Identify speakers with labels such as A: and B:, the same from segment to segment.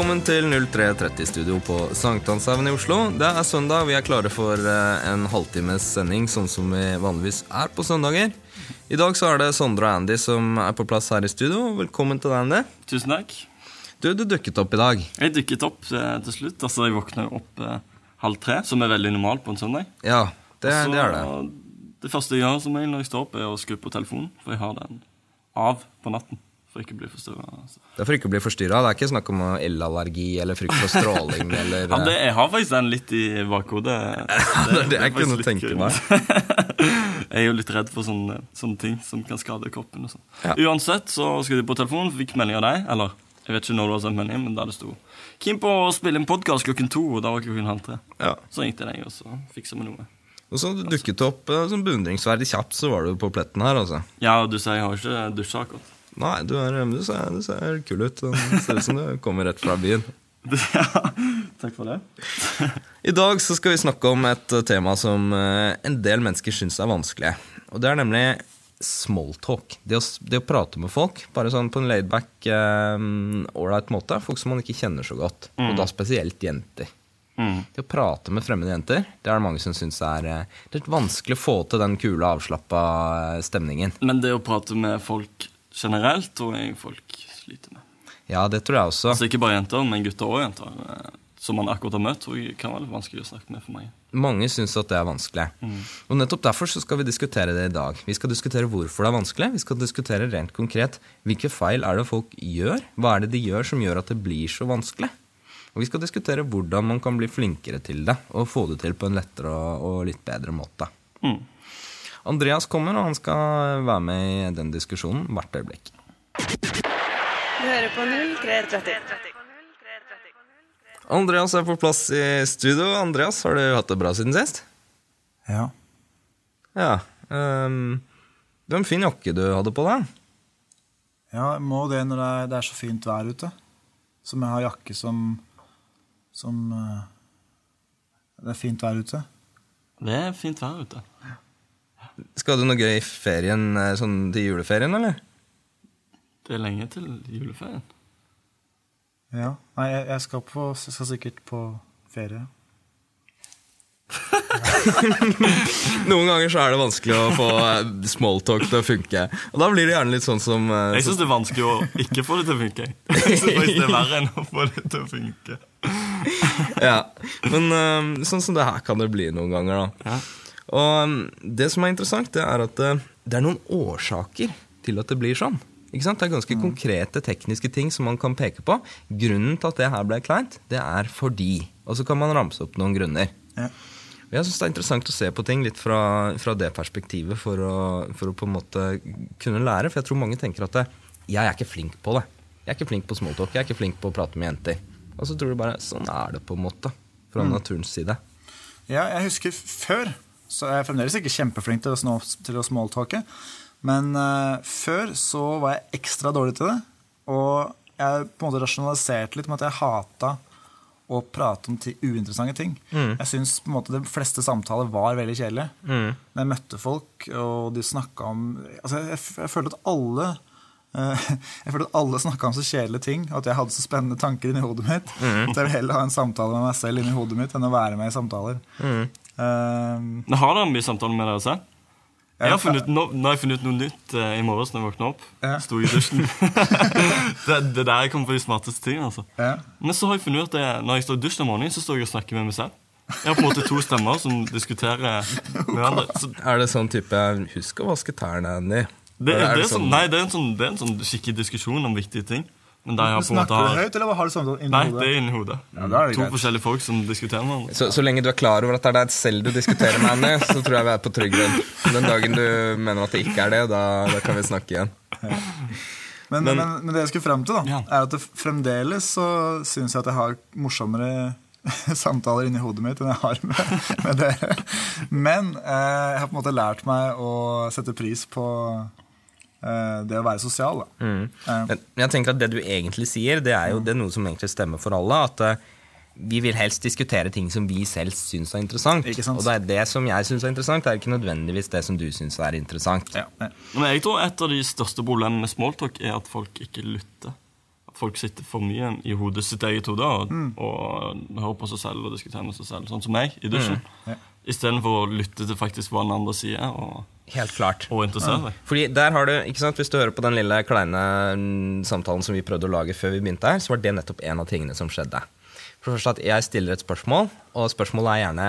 A: Velkommen til 0330-studio på Sankthanshaugen i Oslo. Det er søndag, vi er klare for eh, en halvtimes sending, sånn som vi vanligvis er på søndager. I dag så er det Sondre og Andy som er på plass her i studio. Velkommen til deg, Andy.
B: Tusen takk.
A: Du, du dukket opp i dag.
B: Jeg dukket opp eh, til slutt. Altså, Jeg våkna opp eh, halv tre, som er veldig normalt på en søndag.
A: Ja, det,
B: Også,
A: det er det.
B: det første jeg gjør som regel når jeg står opp, er å skru på telefonen, for jeg har den av på natten. For ikke å bli forstyrra. Altså.
A: Det er for ikke å bli forstyrra. Det er ikke snakk om elallergi eller frykt for stråling eller
B: Ja, det, jeg har faktisk den litt i bakhodet.
A: det det jeg
B: faktisk
A: kunne
B: litt
A: tenke meg.
B: jeg er jo litt redd for sånne, sånne ting som kan skade kroppen. og sånn.
A: Ja.
B: Uansett så skulle jeg på telefonen, fikk melding av deg. Eller jeg vet ikke når du har sendt melding, men da det sto Keen på å spille en podkast klokken to, og da var klokken halv tre.
A: Ja.
B: Så ringte jeg deg, og så fiksa vi noe.
A: Og så dukket det opp eh, sånn beundringsverdig kjapt, så var du på pletten her, altså.
B: Ja, du sier jeg har ikke dusja akkurat.
A: Nei, du, er, du, ser, du ser kul ut. Det ser ut som du kommer rett fra byen.
B: ja, takk for det.
A: I dag så skal vi snakke om et eh, tema som eh, en del mennesker syns er vanskelig. Og det er nemlig smalltalk. Det, å- det å prate med folk, bare sånn på en laidback, ålreit måte. Folk som man ikke kjenner så godt. Og da spesielt jenter.
B: Mm.
A: Det å prate med fremmede jenter, det er det mange som syns er eh, Det er litt vanskelig å få til den kule, avslappa eh, stemningen.
B: Men det å prate med folk generelt tror jeg folk sliter med.
A: Ja, det tror jeg også.
B: Altså Ikke bare jenter, men gutter og jenter. eh, Som man akkurat har møtt, tror jeg kan være litt vanskelig å snakke med for mange.
A: Mange syns at det er vanskelig. Og nettopp derfor så skal vi diskutere det i dag. Vi skal diskutere hvorfor det er vanskelig. Vi skal diskutere rent konkret hvilke feil er det folk gjør. Hva er det de gjør som gjør at det blir så vanskelig? Og vi skal diskutere hvordan man kan bli flinkere til det, og få det til på en lettere og, og litt bedre måte.
B: Mm.
A: Andreas kommer, og han skal være med i den diskusjonen hvert øyeblikk.
C: Du hører på 0330.
A: Andreas er på plass i studio. Andreas, har du hatt det bra siden sist?
D: Ja.
A: Ja. Um, det var en fin jakke du hadde på deg.
D: ja, jeg må det når det er, det er så fint vær ute. Som jeg har jakke som Som eh, Det er fint vær ute.
B: Det er fint vær ute.
A: Skal du noe gøy i ferien, eh, sånn til juleferien, eller?
B: Det er lenge til juleferien.
D: Ja. Nei, jeg, jeg, skal på, jeg skal sikkert på ferie.
A: Noen ganger så er det vanskelig å få eh, smalltalk til å funke. Og da blir det gjerne litt sånn som uh,
B: Jeg syns det er vanskelig å ikke få det til å funke. Jeg synes det er verre enn å få det til å funke.
A: Ja, Men uh, sånn som det her kan det bli noen ganger, da.
B: Ja.
A: Og um, det som er interessant, det er at eh, det er noen årsaker til at det blir sånn. Ikke sant? Det er ganske konkrete tekniske ting som man kan peke på. Grunnen til at det her ble kleint, det er fordi. Og så kan man ramse opp noen grunner.
D: Ja.
A: Jeg synes Det er interessant å se på ting litt fra, fra det perspektivet for å, for å på en måte kunne lære. For jeg tror mange tenker at det, jeg er ikke flink på det. Jeg er ikke flink på smalltalk, jeg er ikke flink på å prate med jenter. Og så tror du bare sånn er det på en måte. Fra naturens side.
D: ja, jeg husker før Så jeg er fremdeles ikke kjempeflink til å, til å smalltalke. Men uh, før så var jeg ekstra dårlig til det. Og jeg på en måte rasjonaliserte litt med at jeg hata å prate om uinteressante ting. Jeg syns på en måte de fleste samtaler var veldig kjedelige. Når jeg møtte folk, og de snakka om altså jeg, jeg følte at alle eh, jeg følte at alle snakka om så kjedelige ting, og at jeg hadde så spennende tanker inni hodet mitt. Så jeg vil heller ha en samtale med meg selv inni hodet mitt enn å være med i samtaler. Eh,
B: Men Har dere mye samtaler med dere selv? Jeg har funnet, nå, nå har jeg funnet ut noe nytt eh, i morges når jeg våkna opp.
D: Ja.
B: Sto i dusjen. det, det der kommer på de smarteste tingene. Altså.
D: ja.
B: Men så har jeg funnet ut at når jeg står i dusjen om morgenen, så står jeg og snakker med meg selv. Jeg har på en måte to stemmer som diskuterer med hverandre. Så
A: Er det sånn type 'husk å vaske tærne', Andy?
B: det, det, er sånn, nei, det er en sånn, det er en sånn skikkelig diskusjon om viktige ting. Men der har på en måte
D: Snakker du høyt, eller har du samtalen inni
B: Nei, det er inni hodet.
D: Ja, er det
B: to
D: greit.
B: forskjellige folk som diskuterer med hverandre.
A: Så, så lenge du er klar over at det er deg selv du diskuterer med, Annie, så tror jeg vi er på trygg grunn. Den dagen du mener at det ikke er det, da, da kan vi snakke igjen.
D: Men, men, men, det jeg skulle frem til, da,
B: Ja.
D: er at det fremdeles så syns jeg at jeg har morsommere samtaler inni hodet mitt enn jeg har med, med dere. Men eh, jeg har på en måte lært meg å sette pris på det å være sosial. Da. Eh,
A: Men jeg tenker at det du egentlig sier, det er jo det er noe som egentlig stemmer for alle. At eh, vi vil helst diskutere ting som vi selv syns er interessant.
D: Ikke sant?
A: Og det, er det som jeg syns er interessant, det er ikke nødvendigvis det som du syns er interessant.
D: ja, ja.
B: Men jeg tror et av de største problemene med smalltalk er at folk ikke lytter. at folk sitter for mye i hodet sitt eget hode og,
D: Mm.
B: og hører på seg selv og diskuterer med seg selv, sånn som meg, i dusjen.
D: Ja.
B: Istedenfor å lytte til faktisk hva den andre sier, og,
A: Helt klart.
B: og interessant. Ja.
A: Fordi der har du, ikke sant, Hvis du hører på den lille kleine mm, samtalen som vi prøvde å lage før vi begynte her, så var det nettopp en av tingene som skjedde. For det første at Jeg stiller et spørsmål, og spørsmålet er gjerne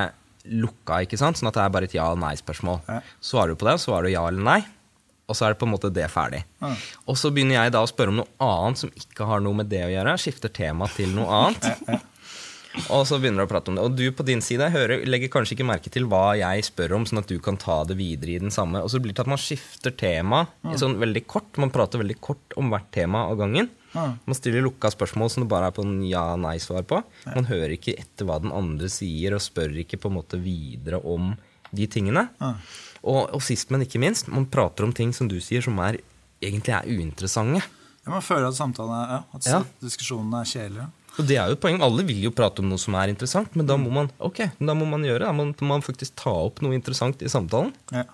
A: lukka, ikke sant? sånn at det er bare et ja- eller nei-spørsmål.
D: Ja.
A: Svarer du på det, svarer du ja eller nei, og så er det på en måte det ferdig.
D: Ja.
A: Og så begynner jeg da å spørre om noe annet som ikke har noe med det å gjøre. Skifter tema til noe annet. Og så begynner du å prate om det. Og du på din side hører, legger kanskje ikke merke til hva jeg spør om, sånn at du kan ta det videre i den samme. Og så blir det til at man skifter tema sånn veldig kort. Man prater veldig kort om hvert tema av gangen.
D: Mm.
A: Man stiller lukka spørsmål som det bare er på en ja-nei-svar på. Man hører ikke etter hva den andre sier, og spør ikke på en måte videre om de tingene.
D: Mm.
A: Og, og sist, men ikke minst, man prater om ting som du sier, som er, egentlig er uinteressante.
D: Ja, man føler at samtalen er, ja, at
A: Ja.
D: diskusjonen er kjedelig.
A: Og det er jo et poeng. Alle vil jo prate om noe som er interessant, men da må man ok, da må man gjøre det. Man, må man faktisk ta opp noe interessant i samtalen.
D: Ja.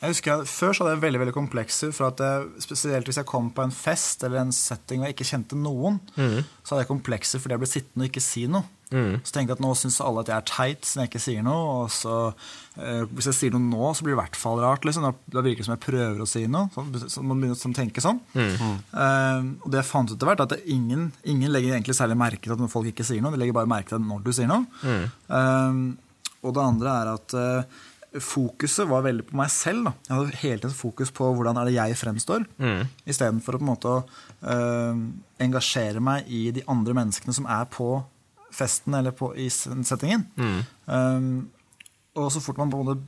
D: Jeg husker jeg, Før så hadde jeg veldig veldig komplekser. For at jeg, spesielt hvis jeg kom på en fest eller en setting hvor jeg ikke kjente noen, så hadde jeg komplekser fordi jeg ble sittende og ikke si noe. Så tenkte jeg at nå syns alle at jeg er teit siden jeg ikke sier noe. Og så, eh, hvis jeg sier noe nå, så blir det i hvert fall rart. Liksom. Da, da virker det som jeg prøver å si noe. Så, så man begynner å tenke sånn. Eh, og det jeg fant ut etter hvert, at ingen, ingen legger egentlig særlig merke til at folk ikke sier noe. De legger bare merke til når du sier noe. Eh, og det andre er at eh, fokuset var veldig på meg selv. Da. Jeg hadde hele tiden fokus på hvordan er det jeg fremstår, mm. istedenfor å på en måte å eh, engasjere meg i de andre menneskene som er på festen eller på, i settingen. Eh, og så fort man både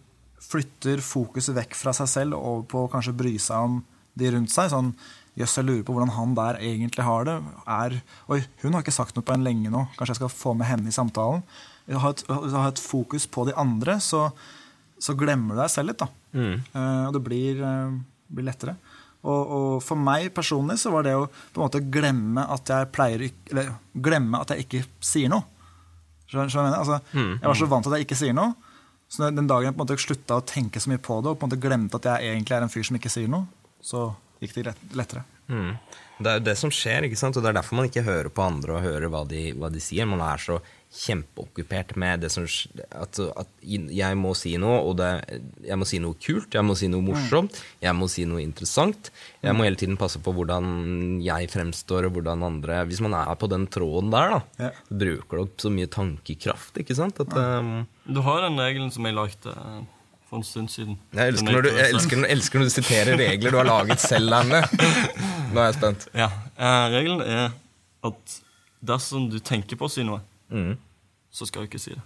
D: flytter fokuset vekk fra seg selv og over på å kanskje bry seg om de rundt seg, sånn Jøss, jeg lurer på hvordan han der egentlig har det. Er, Oi, hun har ikke sagt noe på en lenge nå. Kanskje jeg skal få med henne i samtalen. Ha et, ha et fokus på de andre, så, så glemmer du deg selv litt. da. Eh, og det blir, uh, blir lettere. Og, og for meg personlig så var det å på en måte glemme at jeg pleier Eller glemme at jeg ikke sier noe. Skjønner du hva jeg mener? Altså, Jeg var så vant til at jeg ikke sier noe. Så den dagen jeg på en måte slutta å tenke så mye på det, og på en måte glemte at jeg egentlig er en fyr som ikke sier noe, så gikk det lettere.
A: Mm. Det er jo det som skjer, ikke sant? og det er derfor man ikke hører på andre og hører hva de, hva de sier. Man er så kjempeokkupert med det som at, at jeg må si noe, og det, jeg må si noe kult, jeg må si noe morsomt, jeg må si noe interessant. Jeg må hele tiden passe på hvordan jeg fremstår, og hvordan andre Hvis man er på den tråden der, da,
D: Ja.
A: bruker du opp så mye tankekraft, ikke sant? At, um,
B: Du har den regelen som jeg lagde for en stund siden.
A: jeg, elsker når du, jeg, elsker, når, elsker når du siterer regler du har laget selv, Anne. Nå er jeg spent.
B: Ja, eh, Regelen er at dersom du tenker på å si noe,
A: Mm.
B: så skal du ikke si det.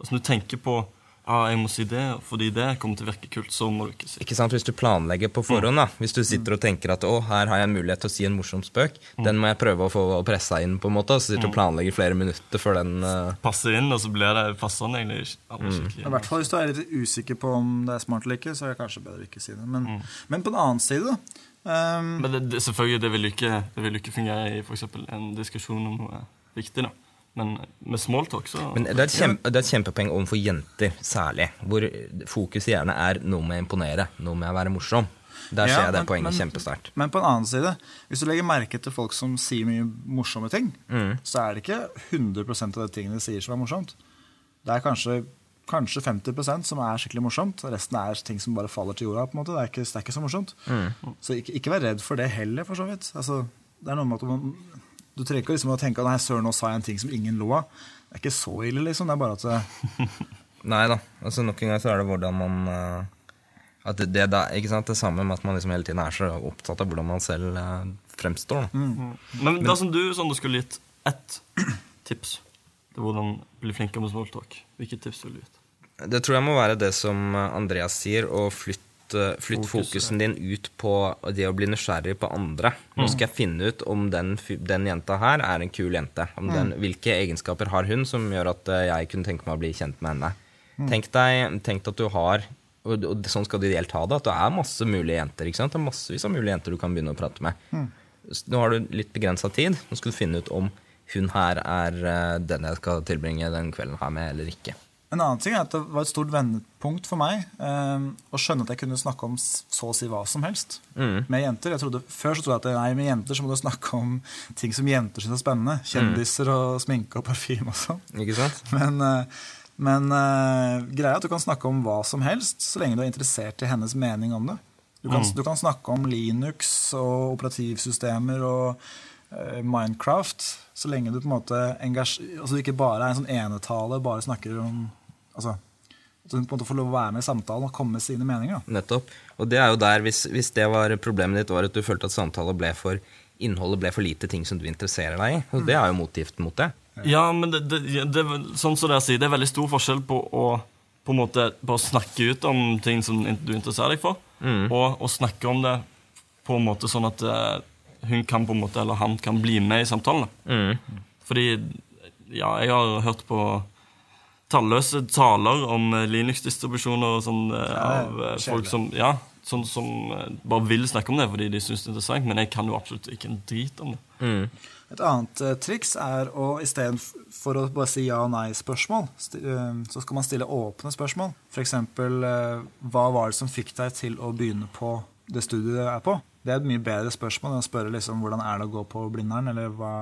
B: Dersom du tenker på ja, jeg må si det fordi det kommer til å virke kult, så må du ikke si det.
A: Ikke sant, Hvis du planlegger på forhånd, da Hvis du sitter og tenker at å, her har jeg en mulighet til å si en morsom spøk, den må jeg prøve å få pressa inn, på en måte, så sitter du og planlegger flere minutter før den uh,
B: Passer inn, og så blir det passende egentlig ikke skikkelig.
A: Mm.
D: I hvert fall hvis du er litt usikker på om det er smart eller ikke, så er det kanskje bedre å ikke si det. Men, men på den annen side, da. Um...
B: Men det, det, selvfølgelig, det vil jo ikke, ikke fungere i f.eks. en diskusjon om noe viktig. da. Men med smalltalk så
A: Men det er, et kjempe, det er et kjempepoeng overfor jenter, særlig. Hvor fokuset gjerne er noe med å imponere, noe med å være morsom. Der ser
D: Ja,
A: jeg det
D: men-
A: poenget
D: men-
A: kjempesterkt.
D: Men på en annen side, hvis du legger merke til folk som sier mye morsomme ting, så er det ikke 100% av de tingene de sier som er morsomt. Det er kanskje, kanskje 50% som er skikkelig morsomt. og Resten er ting som bare faller til jorda. på en måte. Det er ikke, det er ikke så morsomt. Så ikke, ikke vær redd for det heller, for så vidt. Altså, det er noe med at man, Du trenger ikke liksom å tenke at nei, søren, nå sa jeg en ting som ingen lo av. Det er ikke så ille, liksom. Det er bare at det,
A: Nei da. Altså, nok en gang så er det hvordan man uh, at det, det, da, ikke sant? det samme med at man liksom hele tiden er så opptatt av hvordan man selv uh, fremstår. Da.
B: Men dersom du Sander, skulle gitt ett tips til hvordan bli flinkere med smalltalk, hvilket tips ville du gitt?
A: Det tror jeg må være det som Andreas sier, å flytte Flytt
B: Fokus,
A: fokusen din ut på det å bli nysgjerrig på andre. Nå skal jeg finne ut om den, den jenta her er en kul jente. Om den, hvilke egenskaper har hun som gjør at uh, jeg kunne tenke meg å bli kjent med henne. Tenk deg tenk at du har og, og sånn skal du ideelt ha det, at det er masse mulige jenter. ikke sant? Det er massevis av mulige jenter du kan begynne å prate med. Nå har du litt begrensa tid. Nå skal du finne ut om hun her er eh, den jeg skal tilbringe den kvelden her med, eller ikke.
D: En annen ting er at det var et stort vendepunkt for meg eh, å skjønne at jeg kunne snakke om så å si hva som helst med jenter. Jeg trodde, før så trodde jeg at nei, med jenter så må du snakke om ting som jenter syns er spennende. Kjendiser og sminke og parfyme og sånn.
A: Ikke sant?
D: Men, eh, men eh, greia er at du kan snakke om hva som helst så lenge du er interessert i hennes mening om det. Du kan, du kan snakke om Linux og operativsystemer og eh, Minecraft så lenge du på en måte engasjer, altså du ikke bare er en sånn enetale, bare snakker om altså, At du på en måte får lov å være med i samtalen og komme med sine meninger. Da.
A: Nettopp. Og det er jo der, hvis, hvis det var problemet ditt, var at du følte at samtalen ble for innholdet ble for lite ting som du interesserer deg i. Og det er jo motgiften mot det.
B: Ja, men det, det, det, sånn som dere sier, det er veldig stor forskjell på å på en måte bare snakke ut om ting som du interesserer deg for, og å snakke om det på en måte sånn at eh, hun kan på en måte, eller han kan bli med i samtalen. Mm. Fordi ja, jeg har hørt på talløse taler om eh, Linux-distribusjoner og sånn eh, av eh, folk som ja, sånn som bare vil snakke om det fordi de syns det er interessant, men jeg kan jo absolutt ikke en drit om det.
D: Et annet uh, triks er å istedenfor å bare si ja- og nei-spørsmål, eh, så skal man stille åpne spørsmål. F.eks.: uh, Hva var det som fikk deg til å begynne på det studiet du er på? Det er et mye bedre spørsmål enn å spørre liksom, hvordan er det å gå på Blindern, eller hva,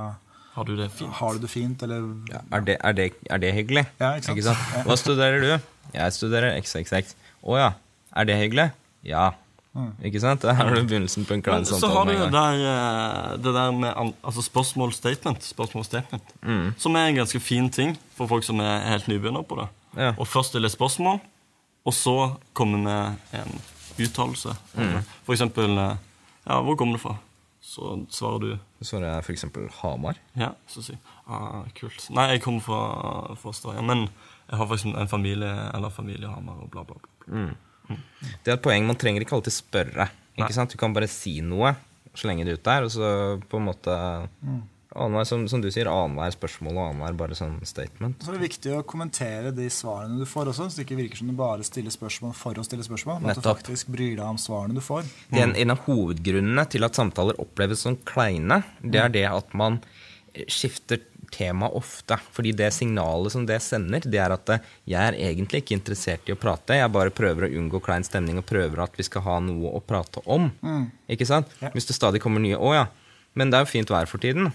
B: Har du det fint?
D: har du det fint, eller
A: Ja, er, det, er, det, er det hyggelig?
D: Ja, ikke sant? Ja.
A: Hva studerer du? Jeg studerer XXX. Å ja. Er det hyggelig? Ja. Ikke sant? Det har du begynnelsen på en klein
B: samtale. så har du jo der, eh, det der med altså spørsmål-statement, spørsmål-statement
A: Mm.
B: som er en ganske fin ting for folk som er helt nybegynner på det.
A: Ja.
B: Og først stille spørsmål, og så komme med en uttalelse.
A: Mm.
B: For eksempel eh, Ja, hvor kommer du fra? Så svarer du
A: Så svarer det for eksempel Hamar.
B: ja, så sier ah, kult. Nei, jeg kommer fra, fra Stavanger, men jeg har faktisk en familie eller familie i Hamar og bla, bla, bla.
A: Det er et poeng. Man trenger ikke alltid spørre.
B: Nei.
A: Ikke sant? Du kan bare si noe så lenge du er ute der, og så på en måte annenhver, som, som du sier, annenhver spørsmål og annenhver bare sånn statement.
D: Så er det viktig å kommentere de svarene du får også, så det ikke virker som du bare stiller spørsmål for å stille spørsmål, men at du faktisk bryr deg om svarene du får.
A: Det er en, en av hovedgrunnene til at samtaler oppleves som kleine, det er det at man eh, skifter tema ofte. Fordi det signalet som det sender, det er at eh, jeg er egentlig ikke interessert i å prate, jeg bare prøver å unngå klein stemning og prøver at vi skal ha noe å prate om. Ikke sant?
D: Ja.
A: Hvis det stadig kommer nye 'Å ja, men det er jo fint vær for tiden'.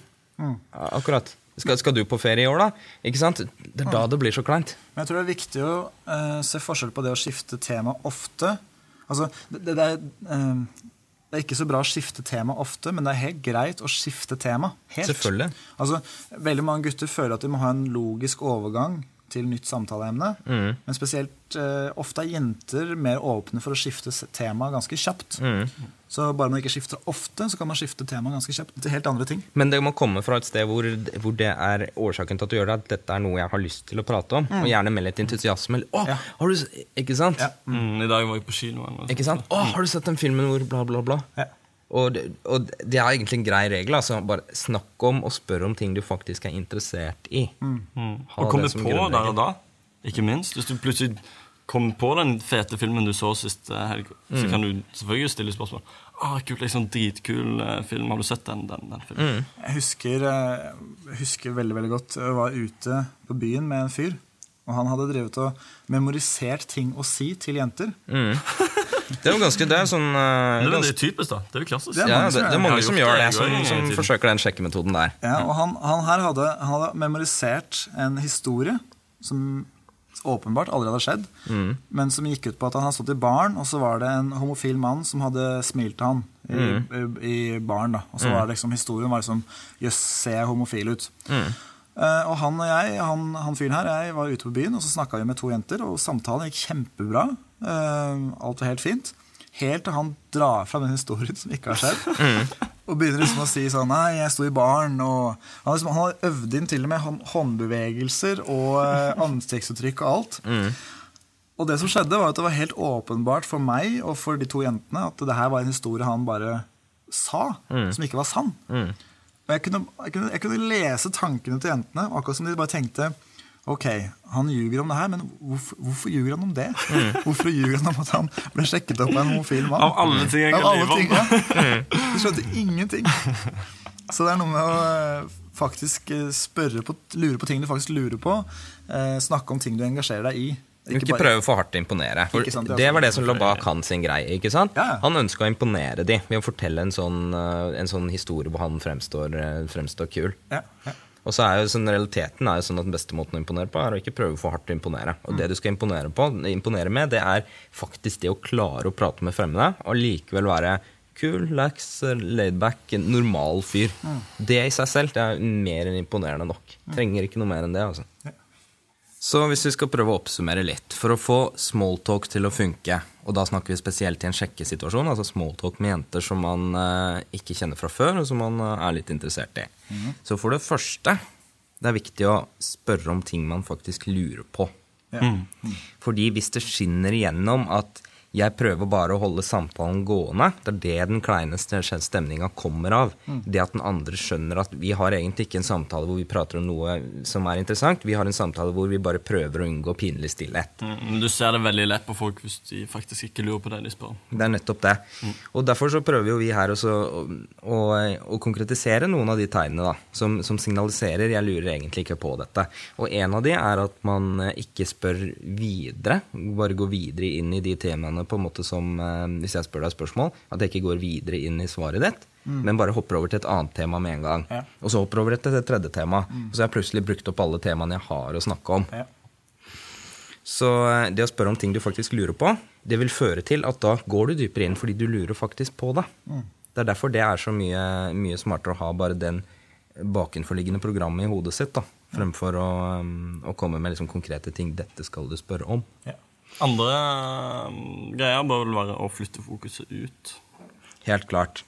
A: Akkurat. Skal, skal du på ferie i år, da? Ikke sant? Det er da det blir så kleint.
D: Men jeg tror det er viktig å uh, se forskjell på det å skifte tema ofte. Altså, det, det, det, er, uh, det er ikke så bra å skifte tema ofte, men det er helt greit å skifte tema. Helt.
A: Selvfølgelig.
D: Altså, veldig mange gutter føler at de må ha en logisk overgang til nytt samtaleemne.
A: Mm.
D: Men spesielt uh, ofte er jenter mer åpne for å skifte tema ganske kjapt.
A: Mm.
D: Så bare man ikke skifter ofte, så kan man skifte tema ganske kjapt til helt andre ting.
A: Men det må komme fra et sted hvor, hvor det er årsaken til at du gjør det, at dette er noe jeg har lyst til å prate om. Og gjerne med litt entusiasme. Eller, Å,
D: Ja.
A: har du, ikke sant?
D: Ja.
B: Mm, I dag var jeg på kinoen.
A: Ikke sant? Å, har du sett den filmen hvor bla, bla, bla?
D: Ja.
A: Og, det, og det er egentlig en grei regel. Altså. Bare snakk om og spør om ting du faktisk er interessert i.
B: Mm. Og komme på der og da, ikke minst. Hvis du plutselig kommer på den fete filmen du så sist eh, helg,
A: Mm.
B: så kan du selvfølgelig stille spørsmål. Ah, kult, liksom Dritkul eh, film. Har du sett den, den, den filmen?
A: Mm.
D: Jeg husker, eh, husker veldig veldig godt Jeg var ute på byen med en fyr. Og han hadde drevet og memorisert ting å si til jenter.
A: Det er jo ganske Det er sånn eh,
B: Det er
A: ganske,
B: typisk, da. Det er jo klassisk.
D: Det er
A: ja,
D: mange
A: det,
D: som
A: det er mange som gjør
B: det,
A: det, som, som forsøker den sjekkemetoden der.
D: Ja, og han, han her hadde, han hadde memorisert en historie som åpenbart aldri hadde skjedd, men som gikk ut på at han hadde stått i baren, og så var det en homofil mann som hadde smilt til han i, i, i baren. da. Og så var det liksom, historien var liksom Jøss, ser jeg homofil ut? Eh, og han og jeg, han, han fyren her, jeg var ute på byen, og så snakka vi med to jenter, og samtalen gikk kjempebra. Uh, alt var helt fint. Helt til han drar fra den historien som ikke har skjedd. Og begynner liksom å si sånn Nei, jeg sto i baren, og Han, liksom, han har øvd inn til og med håndbevegelser og eh, ansiktsuttrykk og alt. Og det som skjedde, var at det var helt åpenbart for meg og for de to jentene at det her var en historie han bare sa, som ikke var sann. Og jeg kunne, jeg, kunne, jeg kunne lese tankene til jentene, akkurat som de bare tenkte Ok, han ljuger om det her, men hvorfor, hvorfor ljuger han om det? Hvorfor ljuger han om at han ble sjekket opp av en homofil mann?
B: Av alle ting jeg
D: Av
B: kan
D: alle
B: lyve om.
D: ting, ja. Du skjønte ingenting. Så det er noe med å eh, Faktisk eh, spørre på, lure på ting du faktisk lurer på. Eh, snakke om ting du engasjerer deg i.
A: Ikke,
D: bare-
A: prøve for hardt å imponere. For
D: sant, det
A: det var det som lå bak hans sin greie. ikke sant?
D: Ja.
A: Han ønska å imponere de ved å fortelle en sånn, eh, en sånn historie hvor han fremstår, fremstår kul.
D: Ja, ja.
A: Og så er jo sånn, Realiteten er jo sånn at den beste måten å imponere på, er å ikke prøve for hardt å imponere. Og det du skal imponere, på, imponere med, det er faktisk det å klare å prate med fremmede og likevel være kul, lax, laidback, normal fyr. Det i seg selv det er mer enn imponerende nok. Trenger ikke noe mer enn det. altså. Så hvis vi skal prøve å oppsummere litt For å få smalltalk til å funke, og da snakker vi spesielt i en sjekkesituasjon, altså smalltalk med jenter som man eh, ikke kjenner fra før, og som man eh, er litt interessert i. Så for det første, det er viktig å spørre om ting man faktisk lurer på.
D: Ja.
A: Fordi hvis det skinner igjennom at jeg prøver bare å holde samtalen gående, det er det den kleineste stemninga kommer av. Det at den andre skjønner at vi har egentlig ikke en samtale hvor vi prater om noe som er interessant, vi har en samtale hvor vi bare prøver å unngå pinlig stillhet.
B: Mm, Men du ser det veldig lett på folk hvis de faktisk ikke lurer på det de spør om.
A: Det er nettopp det. Og derfor så prøver jo vi her også å, å, å konkretisere noen av de tegnene da, som, som signaliserer 'jeg lurer egentlig ikke på dette'. Og en av de er at man ikke spør videre, bare går videre inn i de temaene på en måte som eh, Hvis jeg spør deg spørsmål, at jeg ikke går videre inn i svaret ditt, men bare hopper over til et annet tema med en gang.
D: Ja.
A: Og så hopper over til et tredje tema. Og så har jeg plutselig brukt opp alle temaene jeg har å snakke om.
D: Ja.
A: Så eh, det å spørre om ting du faktisk lurer på, det vil føre til at da går du dypere inn fordi du lurer faktisk på det. Det er derfor det er så mye, mye smartere å ha bare den bakenforliggende programmet i hodet sitt, da, fremfor å, um, å komme med liksom konkrete ting 'dette skal du spørre om'.
D: Ja.
B: Andre mm, greier bør vel være å flytte fokuset ut.
A: Helt klart.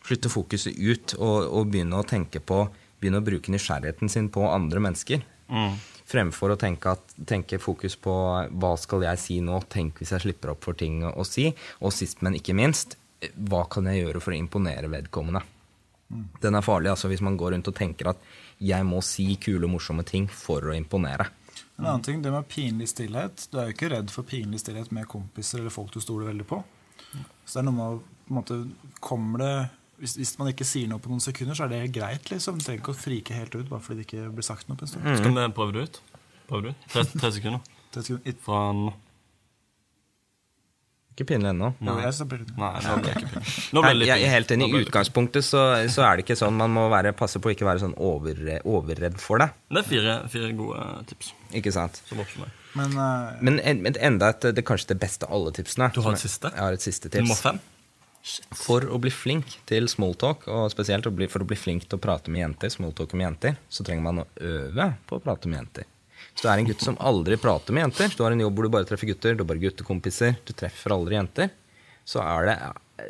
A: Flytte fokuset ut og, og begynne å tenke på Begynne å bruke nysgjerrigheten sin på andre mennesker. Fremfor å tenke, at, tenke fokus på hva skal jeg si nå, tenk hvis jeg slipper opp for ting å, å si. Og sist, men ikke minst, hva kan jeg gjøre for å imponere vedkommende? Den er farlig altså hvis man går rundt og tenker at jeg må si kule, morsomme ting for å imponere.
D: En annen ting, det med pinlig stillhet. Du er jo ikke redd for pinlig stillhet med kompiser eller folk du stoler veldig på. Så det er noe med å på en måte, kommer det hvis, hvis man ikke sier noe på noen sekunder, så er det greit. liksom. Du trenger ikke å frike helt ut bare fordi det ikke blir sagt noe på en stund.
B: Skal vi prøve det ut? Prøve det ut? Tre, tre sekunder. Fra nå.
A: Ikke pinlig ennå.
D: Jeg
B: nå ble pinlig.
A: Nei, er helt enig. I utgangspunktet så, så er det ikke sånn. Man må være, passe på å ikke være sånn over, overredd for det.
B: Det er fire, fire gode tips.
A: Ikke sant?
B: Som.
D: Men uh,
A: Men en, men enda et, det er kanskje det beste av alle tipsene.
B: Du har et siste?
A: Jeg har et siste
B: Nummer
A: tips.
B: Shit.
A: For å bli flink til smalltalk, og spesielt for å bli flink til å prate med jenter, smalltalk med jenter, så trenger man å øve på å prate med jenter. Hvis du er en gutt som aldri prater med jenter, du har en jobb hvor du bare treffer gutter, du har bare guttekompiser, du treffer aldri jenter, så er det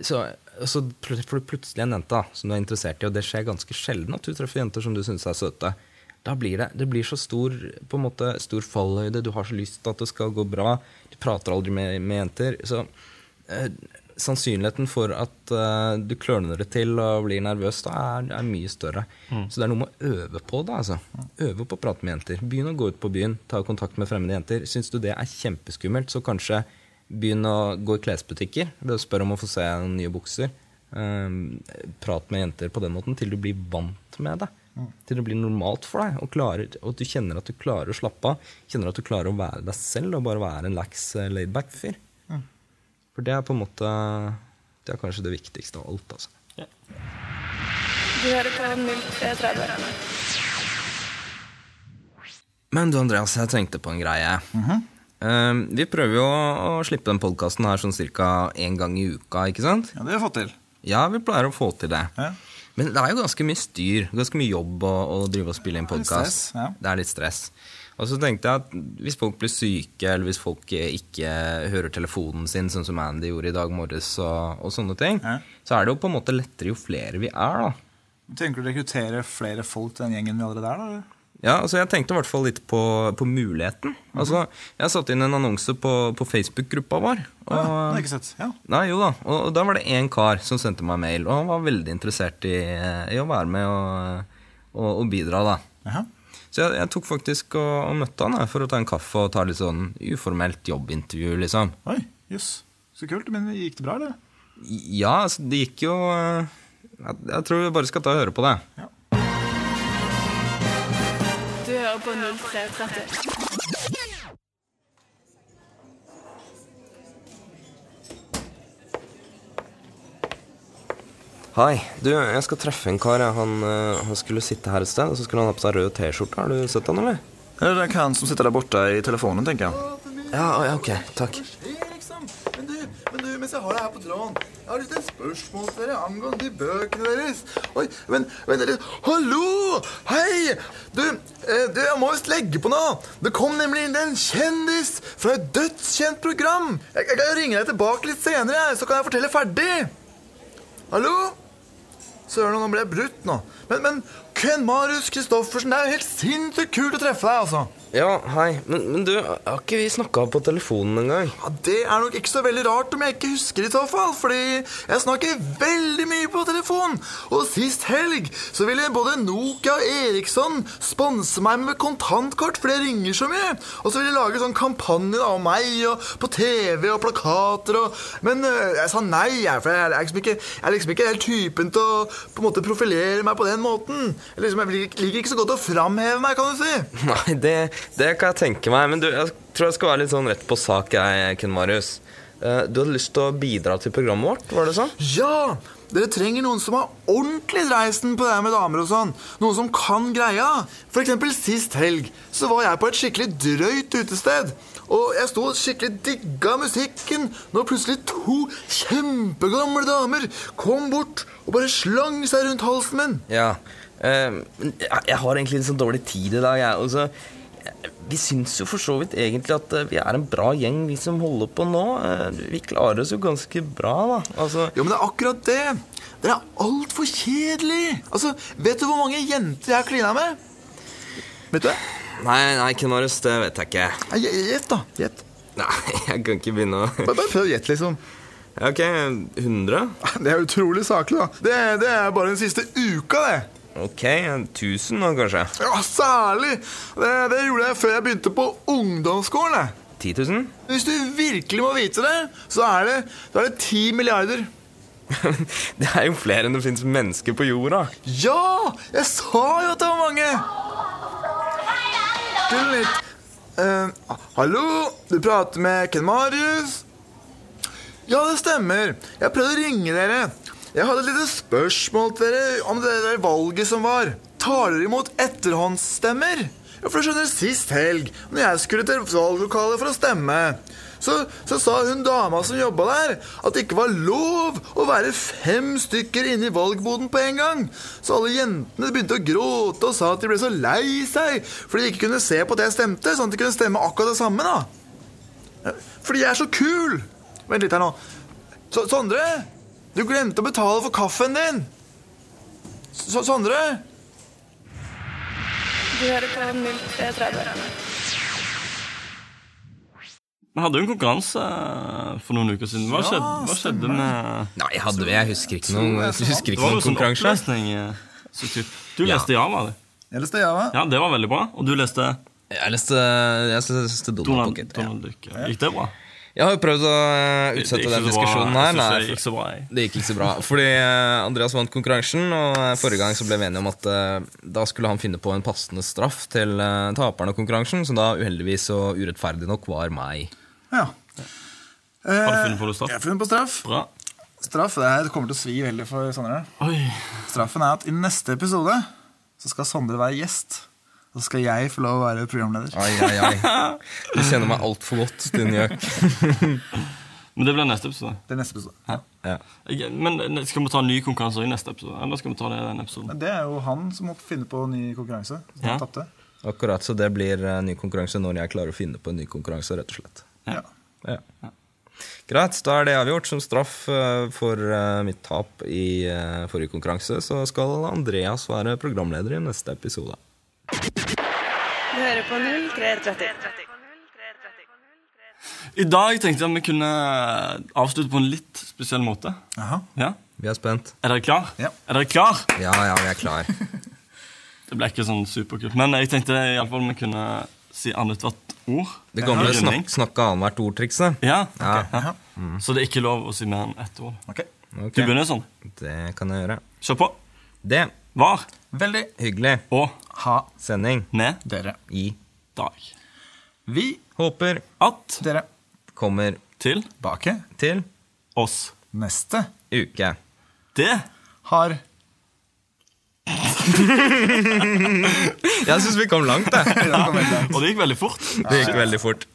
A: så, så får du plutselig en jente som du er interessert i, og det skjer ganske sjelden at du treffer jenter som du syns er søte. Da blir det, det blir så stor, på en måte, stor fallhøyde, du har så lyst til at det skal gå bra, du prater aldri med, med jenter. Så eh, sannsynligheten for at uh, du klørner det til og blir nervøs, da er, er mye større. Så det er noe med å øve på det. altså. Øve på å prate med jenter. Begynn å gå ut på byen, ta kontakt med fremmede jenter. Syns du det er kjempeskummelt, så kanskje begynn å gå i klesbutikker. Spør om å få se nye bukser. Um, prat med jenter på den måten til du blir vant med det. Til det blir normalt for deg, og, klarer, og du kjenner at du klarer å slappe av. Kjenner at du klarer å være deg selv og bare være en lax, laidback-fyr. For det er på en måte Det er kanskje det viktigste av alt. altså.
C: Du hører på 0330.
A: Men du Andreas, jeg tenkte på en greie. Eh, vi prøver jo å slippe den podkasten her sånn ca. én gang i uka, ikke sant?
D: ja, det har vi fått til.
A: Ja, vi pleier å få til det.
D: Ja.
A: Men det er jo ganske mye styr, ganske mye jobb å, å drive og spille inn
D: Det
A: podkast.
D: ja.
A: Det er litt stress. Og så tenkte jeg at hvis folk blir syke, eller hvis folk ikke hører telefonen sin, sånn som Andy gjorde i dag morges, og, og sånne ting,
D: Ja.
A: så er det jo på en måte lettere jo flere vi er, da.
D: Tenker du å rekruttere flere folk til den gjengen vi allerede er? da?
A: Ja, altså Jeg tenkte i hvert fall litt på, på muligheten. Altså, Jeg satte inn en annonse på, på Facebook-gruppa vår. Og,
D: Ja, det har jeg ikke sett. Ja.
A: Nei, jo da, og, og da var det én kar som sendte meg mail, og han var veldig interessert i, i å være med og, og, bidra. da.
D: Jaha.
A: Så jeg, jeg tok faktisk og, og møtte han jeg, for å ta en kaffe og ta litt sånn uformelt jobbintervju, liksom.
D: Oi, jøss. Så kult. Men gikk det bra, eller?
A: Ja, altså, det gikk jo eh, jeg, jeg tror vi bare skal ta og høre på det.
D: Ja.
C: hører på 0330.
A: Hei, du, jeg skal treffe en kar. Han, eh, han skulle sitte her et sted, og så skulle han ha på seg rød T-skjorte. Har du sett han, eller?
E: Det er han som sitter der borte i telefonen, tenker jeg.
A: Ja, ja, ok, takk.
D: Men du, men du, mens jeg har deg her på tråden Jeg har litt et spørsmål til dere angående de bøkene deres. Oi, men, men dere Hallo! Hei! Du, eh, du, jeg må visst legge på nå. Det kom nemlig inn en kjendis fra et dødskjent program. Jeg, jeg kan jo ringe deg tilbake litt senere, så kan jeg fortelle ferdig. Hallo? Søren, nå ble brutt nå. Men, men Ken Marius Kristoffersen, det er jo helt sinnssykt kult å treffe deg, altså.
A: Ja, hei. Men, men du, har ikke vi snakka på telefonen engang?
D: Ja, Det er nok ikke så veldig rart om jeg ikke husker det, i så fall, fordi jeg snakker veldig mye på telefon. Og sist helg så ville både Nokia og Eriksson sponse meg med kontantkort, for det ringer så mye. Og så ville de lage sånn kampanje av meg og på TV og plakater og Men øh, jeg sa nei, jeg, for jeg er liksom ikke, jeg er liksom ikke helt typen til å på en måte profilere meg på den måten. Jeg, liksom, jeg liker ikke så godt å framheve meg, kan du si.
A: Nei, det, det kan jeg tenke meg. Men du, jeg tror jeg skal være litt sånn rett på sak, jeg, Ken Marius. Eh, Du hadde lyst til å bidra til programmet vårt, var det sånn?
D: Ja! Dere trenger noen som har ordentlig dreisen på det her med damer og sånn. Noen som kan greia. For eksempel sist helg så var jeg på et skikkelig drøyt utested. Og jeg sto og skikkelig digga musikken når plutselig to kjempegamle damer kom bort og bare slang seg rundt halsen min.
A: Ja. Eh, jeg, har egentlig litt sånn dårlig tid i dag, jeg. Og så vi syns jo for så vidt egentlig at eh, vi er en bra gjeng, vi som holder på nå. Eh, Vi klarer oss jo ganske bra, da. Altså
D: Jo, men det er akkurat det. Dere er altfor kjedelige. Altså, vet du hvor mange jenter jeg har klina med? Vet du det?
A: Nei, nei, Ken Marius, det vet jeg ikke.
D: Gjett, da. Gjett.
A: Nei, jeg kan ikke begynne å
D: Bare, bare prøv å gjette, liksom.
A: Ok, 100?
D: Det er utrolig saklig, da. Det, det er bare den siste uka, det.
A: Ok, 1000 da, kanskje?
D: Ja, særlig! Det, det gjorde jeg før jeg begynte på ungdomsskolen. jeg.
A: 10 000?
D: Hvis du virkelig må vite det, så er det, så er det 10 milliarder.
A: det er jo flere enn det fins mennesker på jorda.
D: Ja! Jeg sa jo at det var mange! Still litt. Uh, hallo, du prater med Ken Marius? Ja, det stemmer. Jeg prøvde å ringe dere. Jeg hadde et lite spørsmål til dere om det der valget som var. Tar dere imot etterhåndsstemmer? Ja, for du skjønner, Sist helg, når jeg skulle til valglokalet for å stemme, så, så sa hun dama som jobba der, at det ikke var lov å være fem stykker inne i valgboden på en gang. Så alle jentene begynte å gråte og sa at de ble så lei seg fordi de ikke kunne se på at jeg stemte, sånn at de kunne stemme akkurat det samme. da. Fordi jeg er så kul! Vent litt her nå. Så, Sondre, du glemte å betale for kaffen din. S Sondre?
C: Du hører på 0330.
B: Vi hadde jo en konkurranse eh, for noen uker siden. Hva skjedde, hva skjedde med
A: Nei, hadde vi? Jeg husker ikke noen, husker ikke noen
B: sånn
A: konkurranse.
B: eh, så typ- Du
A: Ja.
B: leste Java, du.
F: Jeg leste Java.
B: Ja, det var veldig bra. Og du leste
A: Jeg leste, jeg leste Donald
B: Donald,
A: Duck. Ja.
B: Gikk det bra?
A: Jeg har jo prøvd å eh, utsette den
B: ikke så bra.
A: diskusjonen her. Nei,
B: det gikk så bra.
A: Det gikk ikke så bra. Fordi eh, Andreas vant konkurransen, og eh, forrige gang så ble vi enige om at da skulle han finne på en passende straff til taperen av konkurransen, som da uheldigvis og urettferdig nok var meg.
F: Ja.
B: Har du funnet på noe straff?
F: Jeg har funnet på straff.
B: Bra.
F: Straff det her kommer til å svi veldig for Sondre. Straffen er at i neste episode så skal Sondre være gjest. Så skal jeg få lov å være programleder.
A: Ai, ai, ai. Du kjenner meg altfor godt, din gjøk.
B: Men det blir neste episode.
F: Det er neste episode.
A: Ja.
B: Men eh, skal vi ta en ny konkurranse i neste episode? Eller skal vi ta det i den episoden?
F: Det er jo han som må finne på en ny konkurranse. Som
B: Ja.
F: tapte.
A: Akkurat, så det blir en ny konkurranse når jeg klarer å finne på en ny konkurranse, rett og slett.
B: Ja.
A: Ja. Greit, da er det avgjort. Som straff eh, for eh, mitt tap i eh, forrige konkurranse, så skal Andreas være programleder i neste episode.
C: Du hører på 0330.
B: I dag tenkte jeg at vi kunne avslutte på en litt spesiell måte.
F: Jaha.
B: Ja?
A: Vi er spent.
B: Er dere klar?
F: Ja.
B: Er dere klar?
A: Ja, ja, vi er klar.
B: Det ble ikke sånn superkult. Men jeg tenkte i alle fall vi kunne si annethvert ord.
A: Det gamle
B: Ja.
A: snak snakke annethvert ord-trikset.
B: Ja.
A: Ja,
B: Aha. Så det er ikke lov å si mer enn ett ord.
F: Ok.
A: Okay.
B: Du begynner sånn.
A: Det kan jeg gjøre.
B: Kjør på.
A: Det
B: Var.
D: Veldig
A: hyggelig
B: å
D: ha
A: sending
B: med
D: dere.
A: i
B: dag.
D: Vi,
A: Håper
B: At
D: dere,
A: kommer
D: tilbake
A: til
B: oss.
D: neste
A: uke.
B: Det
D: har
A: Jeg syns vi kom langt, jeg.
B: Og det gikk veldig fort.
A: Det gikk veldig fort.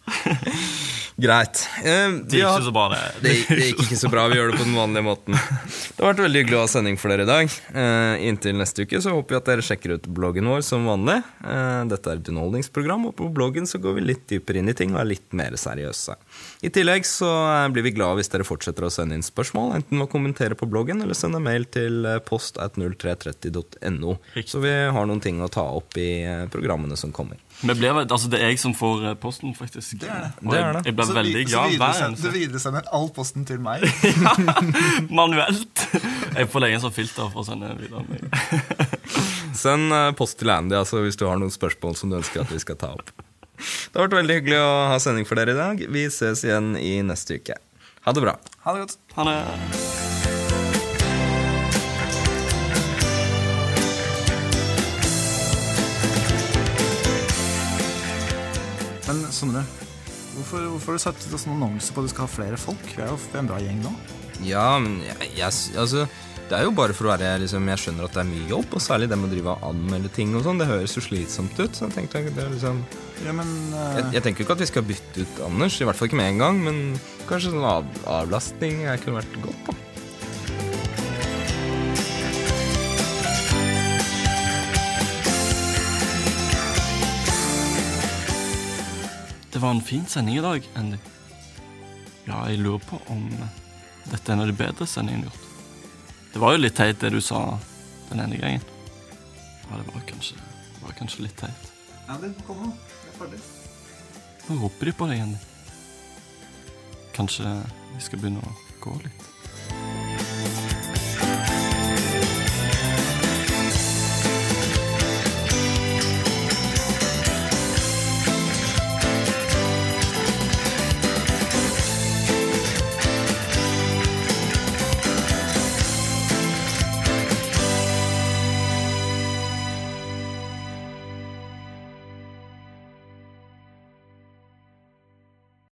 A: Greit. Eh,
B: Det gikk ikke så bra, det.
A: Det, det gikk ikke så bra. Vi gjør det på den vanlige måten. Det har vært veldig hyggelig å ha sending for dere i dag. Eh, inntil neste uke så håper vi at dere sjekker ut bloggen vår som vanlig. Eh, dette er et underholdningsprogram, og på bloggen så går vi litt dypere inn i ting og er litt mer seriøse. I tillegg så eh, blir vi glad hvis dere fortsetter å sende inn spørsmål, enten ved å kommentere på bloggen eller sende mail til eh, post at 0330.no. Så vi har noen ting å ta opp i eh, programmene som kommer.
B: Ble, altså, det er jeg som får eh, posten, faktisk. Det
D: er det.
B: Og
A: Det
B: jeg,
A: det.
B: jeg ble veldig glad hver
D: videresend- du
B: eneste.
D: videresender all posten til meg.
B: ja, Manuelt. Jeg får legge en sånn filter for å sende videre.
A: Send eh, post til Andy altså, hvis du har noen spørsmål som du ønsker at vi skal ta opp. Det har vært veldig hyggelig å ha sending for dere i dag. Vi ses igjen i neste uke. Ha det bra.
D: Ha det godt.
B: Ha det.
D: Sondre, hvorfor, hvorfor har du satt sånn annonse på at du skal ha flere folk? Vi er jo en bra gjeng nå.
A: Ja, men jeg, jeg, altså Det er jo bare for å være liksom, Jeg skjønner at det er mye jobb, og særlig det med å drive og anmelde ting og sånn. Det høres jo slitsomt ut. Så jeg tenkte det er liksom
D: Ja, men uh...
A: jeg, jeg tenker jo ikke at vi skal bytte ut Anders, i hvert fall ikke med en gang, men kanskje sånn av, avlastning kunne vært godt på.
B: Var en fin sending i dag, Andy. Ja, jeg lurer på om dette er en av de bedre sendingene gjort. Det var jo litt teit, det du sa den ene gangen. Ja, det var kanskje, det var kanskje litt teit.
D: Andy, kom nå. Vi er ferdig.
B: Nå roper de på deg, Andy. Kanskje vi skal begynne å gå litt?